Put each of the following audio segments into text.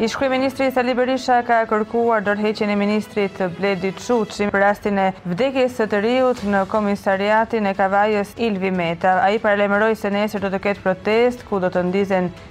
Ish-kryeministri Sali Berisha ka kërkuar dorëheqjen e ministrit Bledi Çuçi për rastin e vdekjes së të riut në komisariatin e Kavajës Ilvi Meta. Ai paralajmëroi se nesër do të ketë protestë ku do të ndizen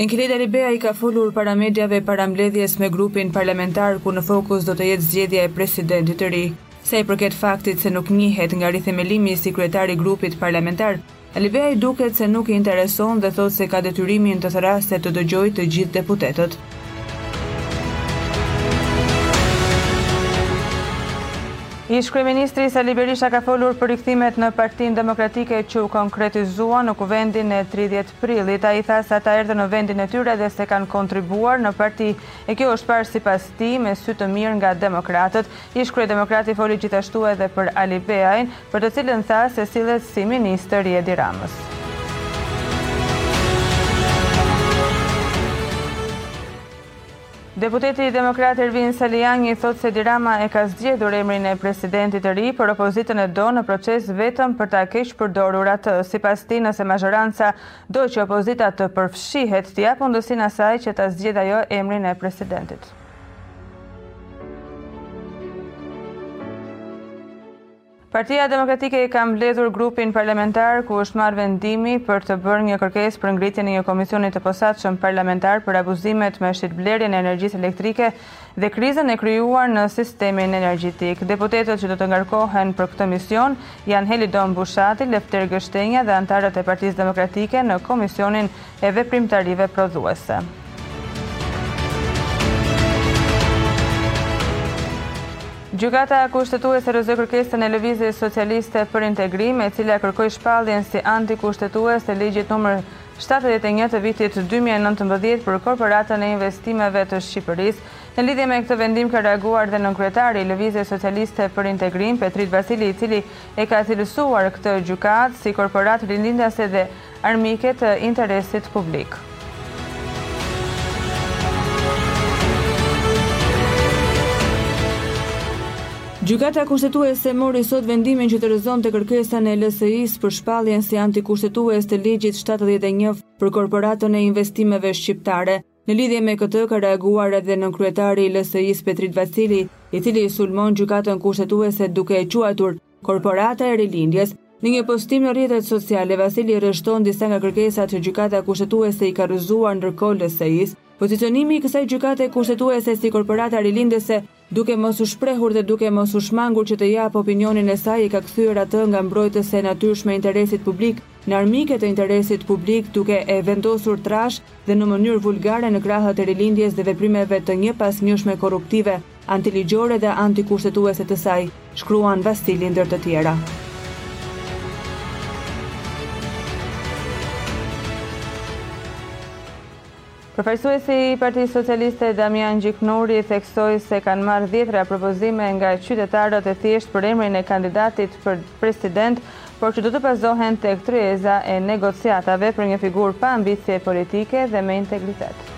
Enkelejd Alibeaj ka folur para mediave para mbledhjes me grupin parlamentar ku në fokus do të jetë zgjedhja e presidentit të ri. Sa i përket faktit se nuk njihet nga rithemelimi si kryetar i grupit parlamentar, Alibeaj duket se nuk i intereson dhe thotë se ka detyrimin të thërrasë e të dëgjojë të gjithë deputetët. Ish-kryeministri Sali Berisha ka folur për rikthimet në Partinë Demokratike që u konkretizuan në Kuvendin e tridhjetë prillit. Ai tha se ata erdhën në vendin e tyre dhe se kanë kontribuar në parti. E kjo është parë sipas tij me sy të mirë nga demokratët. Ish-kryedemokrati foli gjithashtu edhe për Alibeajn, për të cilën tha se sillet si ministër i Edi Ramës. Deputeti demokrat Ervin Salianji thotë se Edi Rama e ka zgjedhur emrin e presidentit të ri, por opozitën e do në proces vetëm për ta keqpërdorur atë. Sipas tij, nëse mazhoranca do që opozita të përfshihet, t'i japë mundësinë asaj që ta zgjedhë ajo emrin e presidentit. Partia Demokratike ka mbledhur grupin parlamentar ku është marrë vendimi për të bërë një kërkesë për ngritjen e një komisioni të posaçëm parlamentar për abuzimet me shitblerjen e energjisë elektrike dhe krizën e krijuar në sistemin energjetik. Deputetët që do të ngarkohen për këtë mision janë Helidon Bushati, Lefter Gështenja dhe anëtarët e Partisë Demokratike në Komisionin e veprimtarive prodhuese. Gjykata Kushtetuese rrëzoi kërkesën e Lëvizjes Socialiste për Integrim, e cila kërkoi shpalljen si antikushtetues të ligjit numër shtatëdhjetë e një të vitit dy mijë e nëntëmbëdhjetë për Korporatën e Investimeve të Shqipërisë. Në lidhje me këtë vendim ka reaguar dhe nënkryetari i Lëvizjes Socialiste për Integrim, Petrit Vasili, i cili e ka cilësuar këtë gjykatë si korporatë rilindase dhe armike të interesit publik. Gjykata Kushtetuese mori sot vendimin që të rrëzonte kërkesën e LSI-së për shpalljen si antikushtetues të Ligjit shtatëdhjetë e një për Korporatën e Investimeve Shqiptare. Në lidhje me këtë ka reaguar edhe nënkryetari i LSI-së Petrit Vasili, i cili sulmon Gjykatën Kushtetuese duke e quajtur Korporata e Rilindjes. Në një postim në rrjetet sociale, Vasili rreshton disa nga kërkesat që Gjykata Kushtetuese i ka rrëzuar ndërkohë LSI-së. Pozicionimi i kësaj Gjykate Kushtetuese si korporata rilindase Duke mos u shprehur dhe duke mos u shmangur që të japë opinionin e saj e ka kthyer atë nga mbrojtëse e natyrshme e interesit publik në armike të interesit publik duke e vendosur trash dhe në mënyrë vulgare në krahët e Rilindjes dhe veprimeve të njëpasnjëshme korruptive, antiligjore dhe antikushtetuese të saj, shkruan Vasili ndër të tjera. Përfaqësuesi i Partisë Socialiste, Damian Gjiknuri, theksoi se kanë marrë dhjetëra propozime nga qytetarët e thjeshtë për emrin e kandidatit për president, por që do të bazohen tek tryeza e negociatave për një figurë pa ambicie politike dhe me integritet.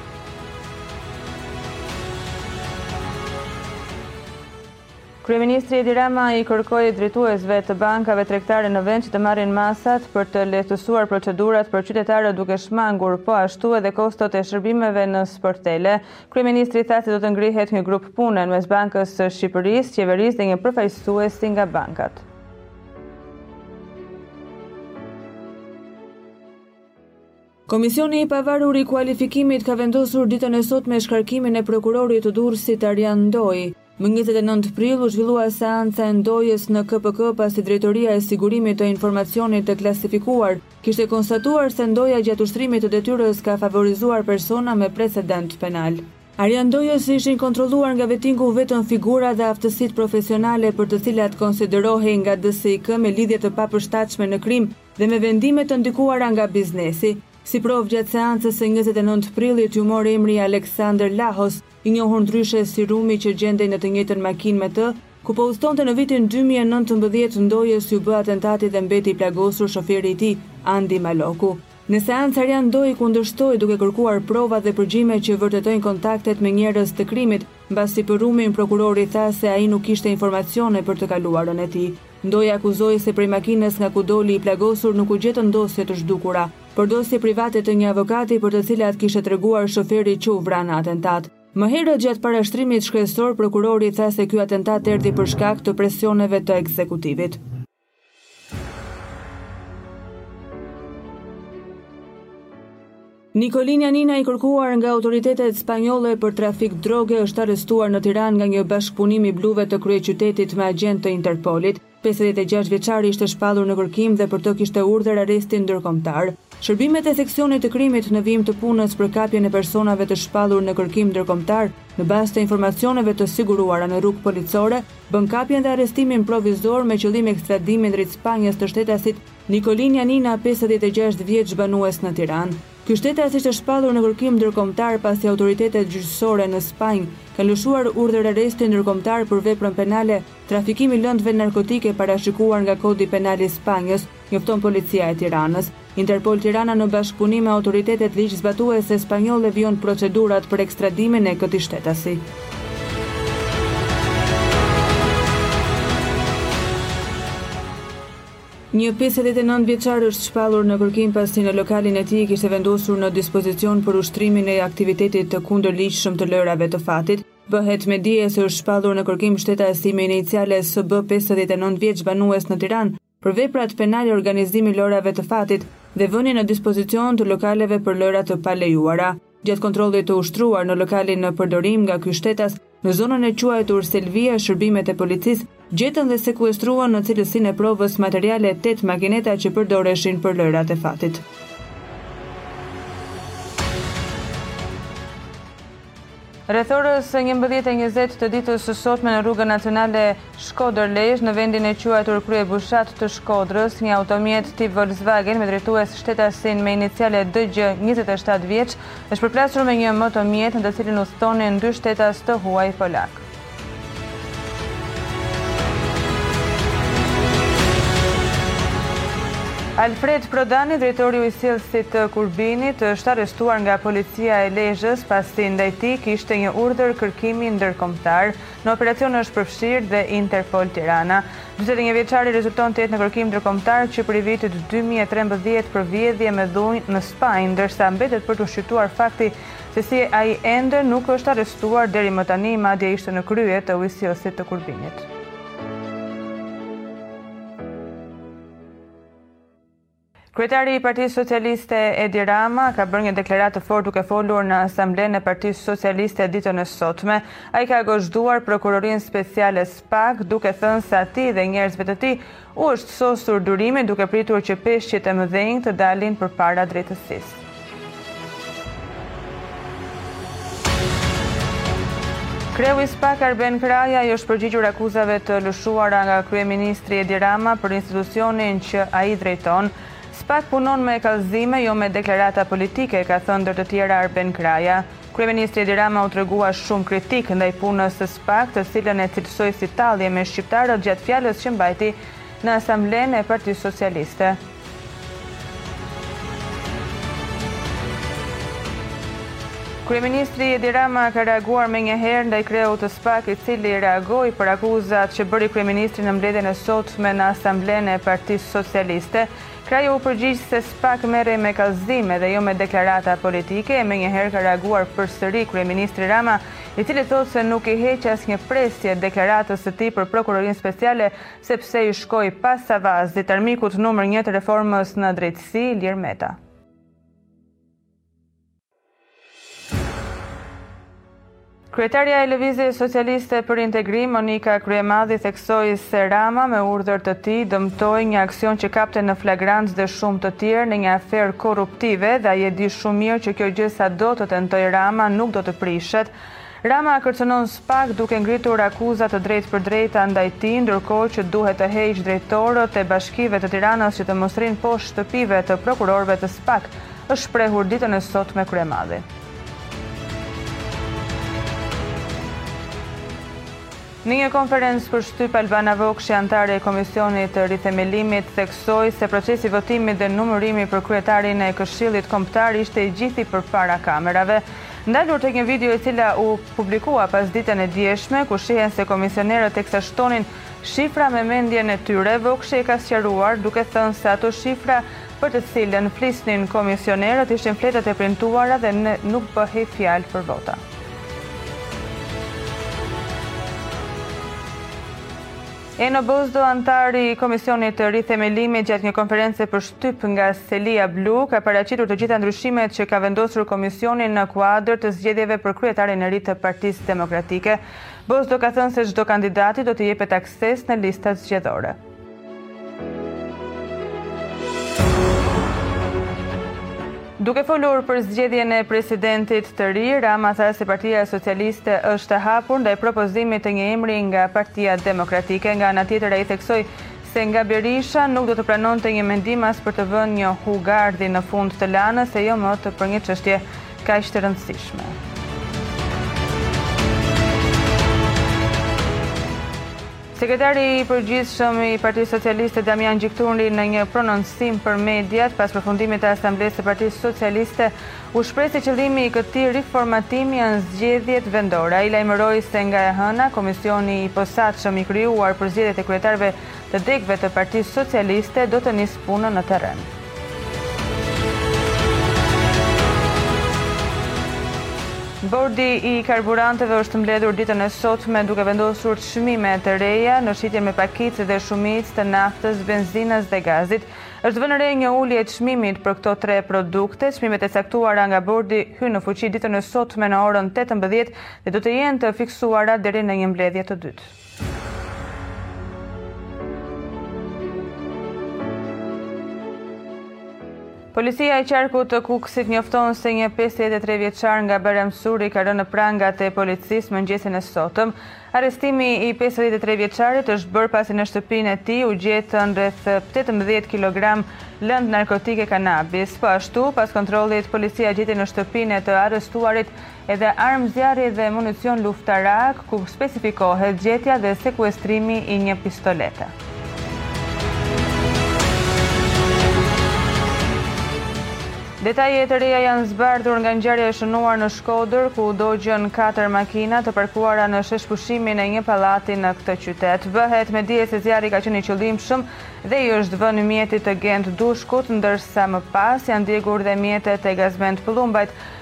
Kryeministri Edi Rama i kërkoi drejtuesve të bankave tregtare në vend që të marrin masat për të lehtësuar procedurat për qytetarët duke shmangur po ashtu edhe kostot e shërbimeve në sportele. Kryeministri tha se do të ngrihet një grup pune mes Bankës së Shqipërisë, qeverisë dhe një përfaqësuesi nga bankat. Komisioni i Pavarur i Kualifikimit ka vendosur ditën e sotme shkarkimin e prokurorit të Durrësit Arjan Ndoj. Më njëzet e nëntë prill u zhvillua seanca e Ndojës në KPK pasi Drejtoria e Sigurimit të Informacionit të Klasifikuar kishte konstatuar se Ndoja gjatë ushtrimit të detyrës ka favorizuar persona me precedentë penalë. Arjan Ndojës i ishin kontrolluar nga vetingu vetëm figura dhe aftësitë profesionale për të cilat konsiderohej nga DSIK me lidhje të papërshtatshme në krim dhe me vendime të ndikuara nga biznesi. Si provë gjatë seancës së njëzet e nëntë prillit iu mor emri i Aleksandër Lahos, i njohur ndryshe si Rumi që gjendej në të njëjtën makinë me të, ku po udhëtonte në vitin dy mijë e nëntëmbëdhjetë Ndojës iu bë atentati dhe mbeti i plagosur shoferi i tij, Andi Maloku. Në seancë Arjan Ndoj kundërshtoi duke kërkuar prova dhe përgjime që vërtetojnë kontaktet me njerëz të krimit, mbasi për Rumin prokurori tha se ai nuk kishte informacione për të kaluarën e tij. Ndoj akuzoi se prej makinës nga ku doli i plagosur nuk u gjetën dosje të zhdukura, por dosje private të një avokati për të cilat kishte treguar shoferi që u vra në atentat. Më herët gjatë parashtrimit shkresor prokurori tha se ky atentat erdhi për shkak të presioneve të ekzekutivit. Nikolin Janina i kërkuar nga autoritetet spanjolle për trafik droge është arrestuar në Tiranë nga një bashkëpunim i bluve të kryeqytetit me agjentë të Interpolit. Pesëdhjetë e gjashtë vjeçari ishte shpallur në kërkim dhe për të kishte urdhër arresti ndërkombëtar. Shërbimet e Seksionit të Krimit në vijim të punës për kapjen e personave të shpallur në kërkim ndërkombëtar, në bazë të informacioneve të siguruara në rrugë policore, bënë kapjen dhe arrestimin provizor me qëllim ekstradimin drejt Spanjës të shtetasit Nikolin Janina, pesëdhjetë e gjashtë vjeç banues në Tiranë. Ky shtetas ishte shpallur në kërkim ndërkombëtar pasi autoritetet gjyqësore në Spanjë kanë lëshuar urdhër arresti ndërkombëtar për veprën penale Trafikim i lëndëve narkotike parashikuar nga Kodi Penal i Spanjës, njofton Policia e Tiranës. Interpol Tirana në bashkëpunim me autoritetet ligjzbatuese spanjolle vijon procedurat për ekstradimin e këtij shtetasi. Një pesëdhjetë e nëntë vjeçar është shpallur në kërkim pasi në lokalin e tij kishte vendosur në dispozicion për ushtrimin e aktivitetit të kundërligjshëm të lojërave të fatit. Bëhet me dije se është shpallur në kërkim shtetasi me iniciale SB pesëdhjetë e nëntë vjeç banues në Tiranë për veprat penale organizimi i lojërave të fatit dhe vënie në dispozicion të lokaleve për lojëra të palejuara. Gjatë kontrollit të ushtruar në lokalin në përdorim nga ky shtetas, në zonën e quajtur Selvia, shërbimet e policisë gjetën dhe sekuestruan në cilësinë e provës materiale tetë makineta që përdoreshin për lojërat e fatit. Rreth orës njëmbëdhjetë e njëzet të ditës së sotme në rrugën nacionale Shkodër-Lezhë, në vendin e quajtur Kryebushat të Shkodrës, një automjet tip Volkswagen me drejtues shtetasin me iniciale DGJ njëzet e shtatë vjeç, është përplasur me një motomjet në të cilin udhëtonin dy shtetas të huaj polakë. Alfred Prodani, drejtori i ujësjellësit të Kurbinit, është arrestuar nga policia e Lezhës, pasi ndaj tij kishte një urdhër kërkimi ndërkombëtar. Në operacion është përfshirë dhe Interpol Tirana. Dyzet e një vjeçari rezulton të jetë në kërkim ndërkombëtar që prej vitit dy mijë e trembëdhjetë për vjedhje me dhunë në Spanjë, ndërsa mbetet për t'u shqyrtuar fakti se si ai ende nuk është arrestuar deri më tani madje ishte në krye të ujësjellësit të Kurbinit. Kryetari i Partisë Socialiste Edi Rama ka bërë një deklaratë të fortë duke folur në Asamblenë e Partisë Socialiste ditën e sotme. Ai ka gozhduar prokurorinë speciale SPAK duke thënë se atij dhe njerëzve të tij U është sosur durimi duke pritur që peshqit e mëdhenj të dalin përpara drejtësisë. Kreu i SPAK Arben Kraja i është përgjigjur akuzave të lëshuara nga kryeministri Edi Rama për institucionin që ai drejton. SPAK punon me kallëzime, jo me deklarata politike, ka thënë ndër të tjera Arben Kraja. Kryeministri Edi Rama u tregua shumë kritik ndaj punës së SPAK, të cilën e cilësoi si tallje me shqiptarët gjatë fjalës që mbajti në Asamblenë e Partisë Socialiste. Kryeministri Edi Rama ka reaguar menjëherë ndaj kreut të SPAK, i cili reagoi për akuzat që bëri kryeministri në mbledhjen e sotme në Asamblenë e Partisë Socialiste, Kraja u përgjigj se SPAK merret me kallëzime dhe jo me deklarata politike e menjëherë ka reaguar përsëri kryeministri Rama, i cili thotë se nuk i heq asnjë presje deklaratës së tij për Prokurorinë Speciale sepse i shkoi pas avazit të armikut numër një të reformës në drejtësi, Ilir Meta. Kryetarja e Lëvizjes Socialiste për Integrim, Monika Kryemadhi theksoi se Rama me urdhër të tij dëmtoi një aksion që kapte në flagrancë dhe shumë të tjerë në një aferë korruptive dhe ai e di shumë mirë që kjo gjë sado të tentojë Rama nuk do të prishet. Rama kërcënon SPAK duke ngritur akuza të drejtpërdrejta ndaj tij, ndërkohë që duhet të heqë drejtorët e bashkive të Tiranës që të mos rrinë poshtë shtëpive të prokurorëve të SPAK, është shprehur ditën e sotme Kryemadhi. Në një konferencë për shtyp, Albana Vokshi, anëtare e Komisionit të Rithemelimit, theksoi se procesi i votimit dhe numërimi për kryetarin e Këshillit Kombëtar ishte i gjithi përpara kamerave. Ndalur tek një video e cila u publikua pasditen e djeshme, ku shihen se komisionerët teksa shtonin shifra me mendjen e tyre, Vokshi e ka sqaruar duke thënë se ato shifra për të cilën flisnin komisionerët ishin fletët e printuara dhe nuk bëhej fjalë për vota. Eno Bozdo, anëtari i Komisionit të Rithemelimit gjatë një konference për shtyp nga Selia Blu, ka paraqitur të gjitha ndryshimet që ka vendosur Komisioni në kuadër të zgjedhjeve për kryetarin e ri të Partisë Demokratike. Bozdo ka thënë se çdo kandidati do t'i jepet akses në listat zgjedhore. Duke folur për zgjedhjen e presidentit të ri, Rama tha se Partia Socialiste është e hapur ndaj propozimit të një emri nga Partia Demokratike. Nga ana tjetër ai theksoi se nga Berisha nuk do të pranonte një mendim as për të vënë një hu gardhi në fund të Lanës e jo më të për një çështje kaq të rëndësishme. Sekretari i Përgjithshëm i Partisë Socialiste Damian Gjiknuri në një prononcim për mediat pas përfundimit të Asamblesë së Partisë Socialiste u shpreh se qëllimi i këtij riformatimi janë zgjedhjet vendore. Ai lajmëroi se nga e hëna komisioni i posaçëm i krijuar për zgjedhjet e kryetarëve të degëve të Partisë Socialiste do të nisë punën në terren. Bordi i karburanteve është mbledhur ditën e sotme duke vendosur çmime të reja në shitjen me pakicë dhe shumicë të naftës, benzinës dhe gazit. Është vënë re një ulje e çmimit për këto tre produkte. Çmimet e caktuara nga bordi hyjnë në fuqi ditën e sotme në orën 18 dhe do të jenë të fiksuara deri në një mbledhje të dytë. Policia e qarkut të Kukësit njofton se një 53 vjeçar nga Bajram Curri ka rënë në prangat e policisë mëngjesin e sotëm. Arrestimi i 53 vjeçarit është bërë pasi në shtëpinë e tij u gjetën rreth 18 kg lëndë narkotike kanabis. Po ashtu, pas kontrollit, policia gjeti në shtëpinë e të arrestuarit edhe armë zjarri dhe municion luftarak, ku specifikohet gjetja dhe sekuestrimi i një pistolete. Detaje të reja janë zbardhur nga ngjarja e shënuar në Shkodër, ku u dogjën katër makina të parkuara në sheshpushimin e një pallati në këtë qytet. Bëhet me dije se zjarri ka qenë i qëllimshëm dhe i është vënë mjetit të Gent Dushkut, ndërsa më pas janë djegur dhe mjetet e Gazment Pëllumbajt.